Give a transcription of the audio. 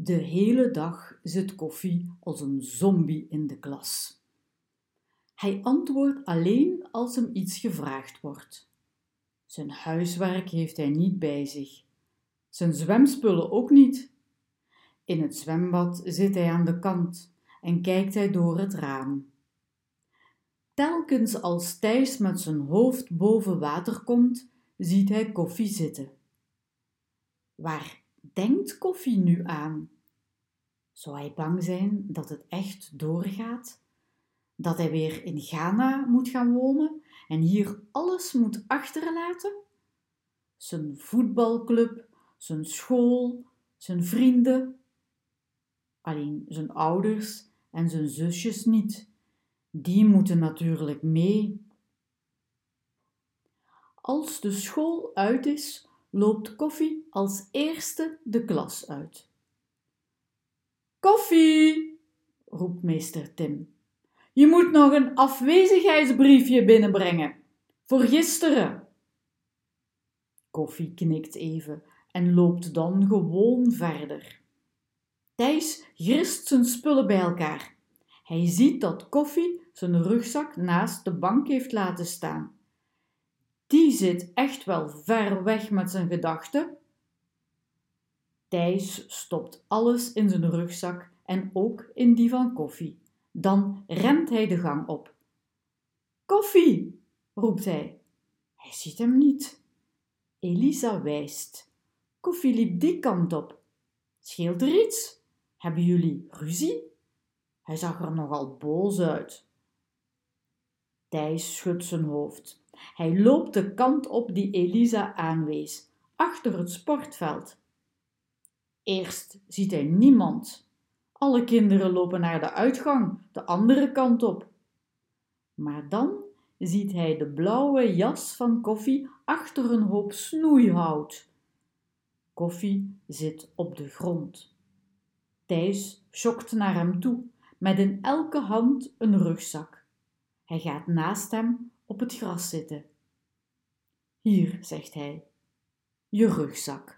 De hele dag zit Koffie als een zombie in de klas. Hij antwoordt alleen als hem iets gevraagd wordt. Zijn huiswerk heeft hij niet bij zich. Zijn zwemspullen ook niet. In het zwembad zit hij aan de kant en kijkt hij door het raam. Telkens als Thijs met zijn hoofd boven water komt, ziet hij Koffie zitten. Waar denkt Koffie nu aan? Zou hij bang zijn dat het echt doorgaat? Dat hij weer in Ghana moet gaan wonen en hier alles moet achterlaten? Zijn voetbalclub, zijn school, zijn vrienden. Alleen zijn ouders en zijn zusjes niet. Die moeten natuurlijk mee. Als de school uit is, loopt Koffie als eerste de klas uit. Koffie, roept meester Tim. Je moet nog een afwezigheidsbriefje binnenbrengen. Voor gisteren. Koffie knikt even en loopt dan gewoon verder. Thijs grist zijn spullen bij elkaar. Hij ziet dat Koffie zijn rugzak naast de bank heeft laten staan zit echt wel ver weg met zijn gedachten. Thijs stopt alles in zijn rugzak en ook in die van koffie. Dan rent hij de gang op. Koffie, roept hij. Hij ziet hem niet. Elisa wijst. Koffie liep die kant op. Scheelt er iets? Hebben jullie ruzie? Hij zag er nogal boos uit. Thijs schudt zijn hoofd. Hij loopt de kant op die Elisa aanwees, achter het sportveld. Eerst ziet hij niemand. Alle kinderen lopen naar de uitgang, de andere kant op. Maar dan ziet hij de blauwe jas van Koffie achter een hoop snoeihout. Koffie zit op de grond. Thijs schokt naar hem toe, met in elke hand een rugzak. Hij gaat naast hem op het gras zitten. Hier, zegt hij, je rugzak.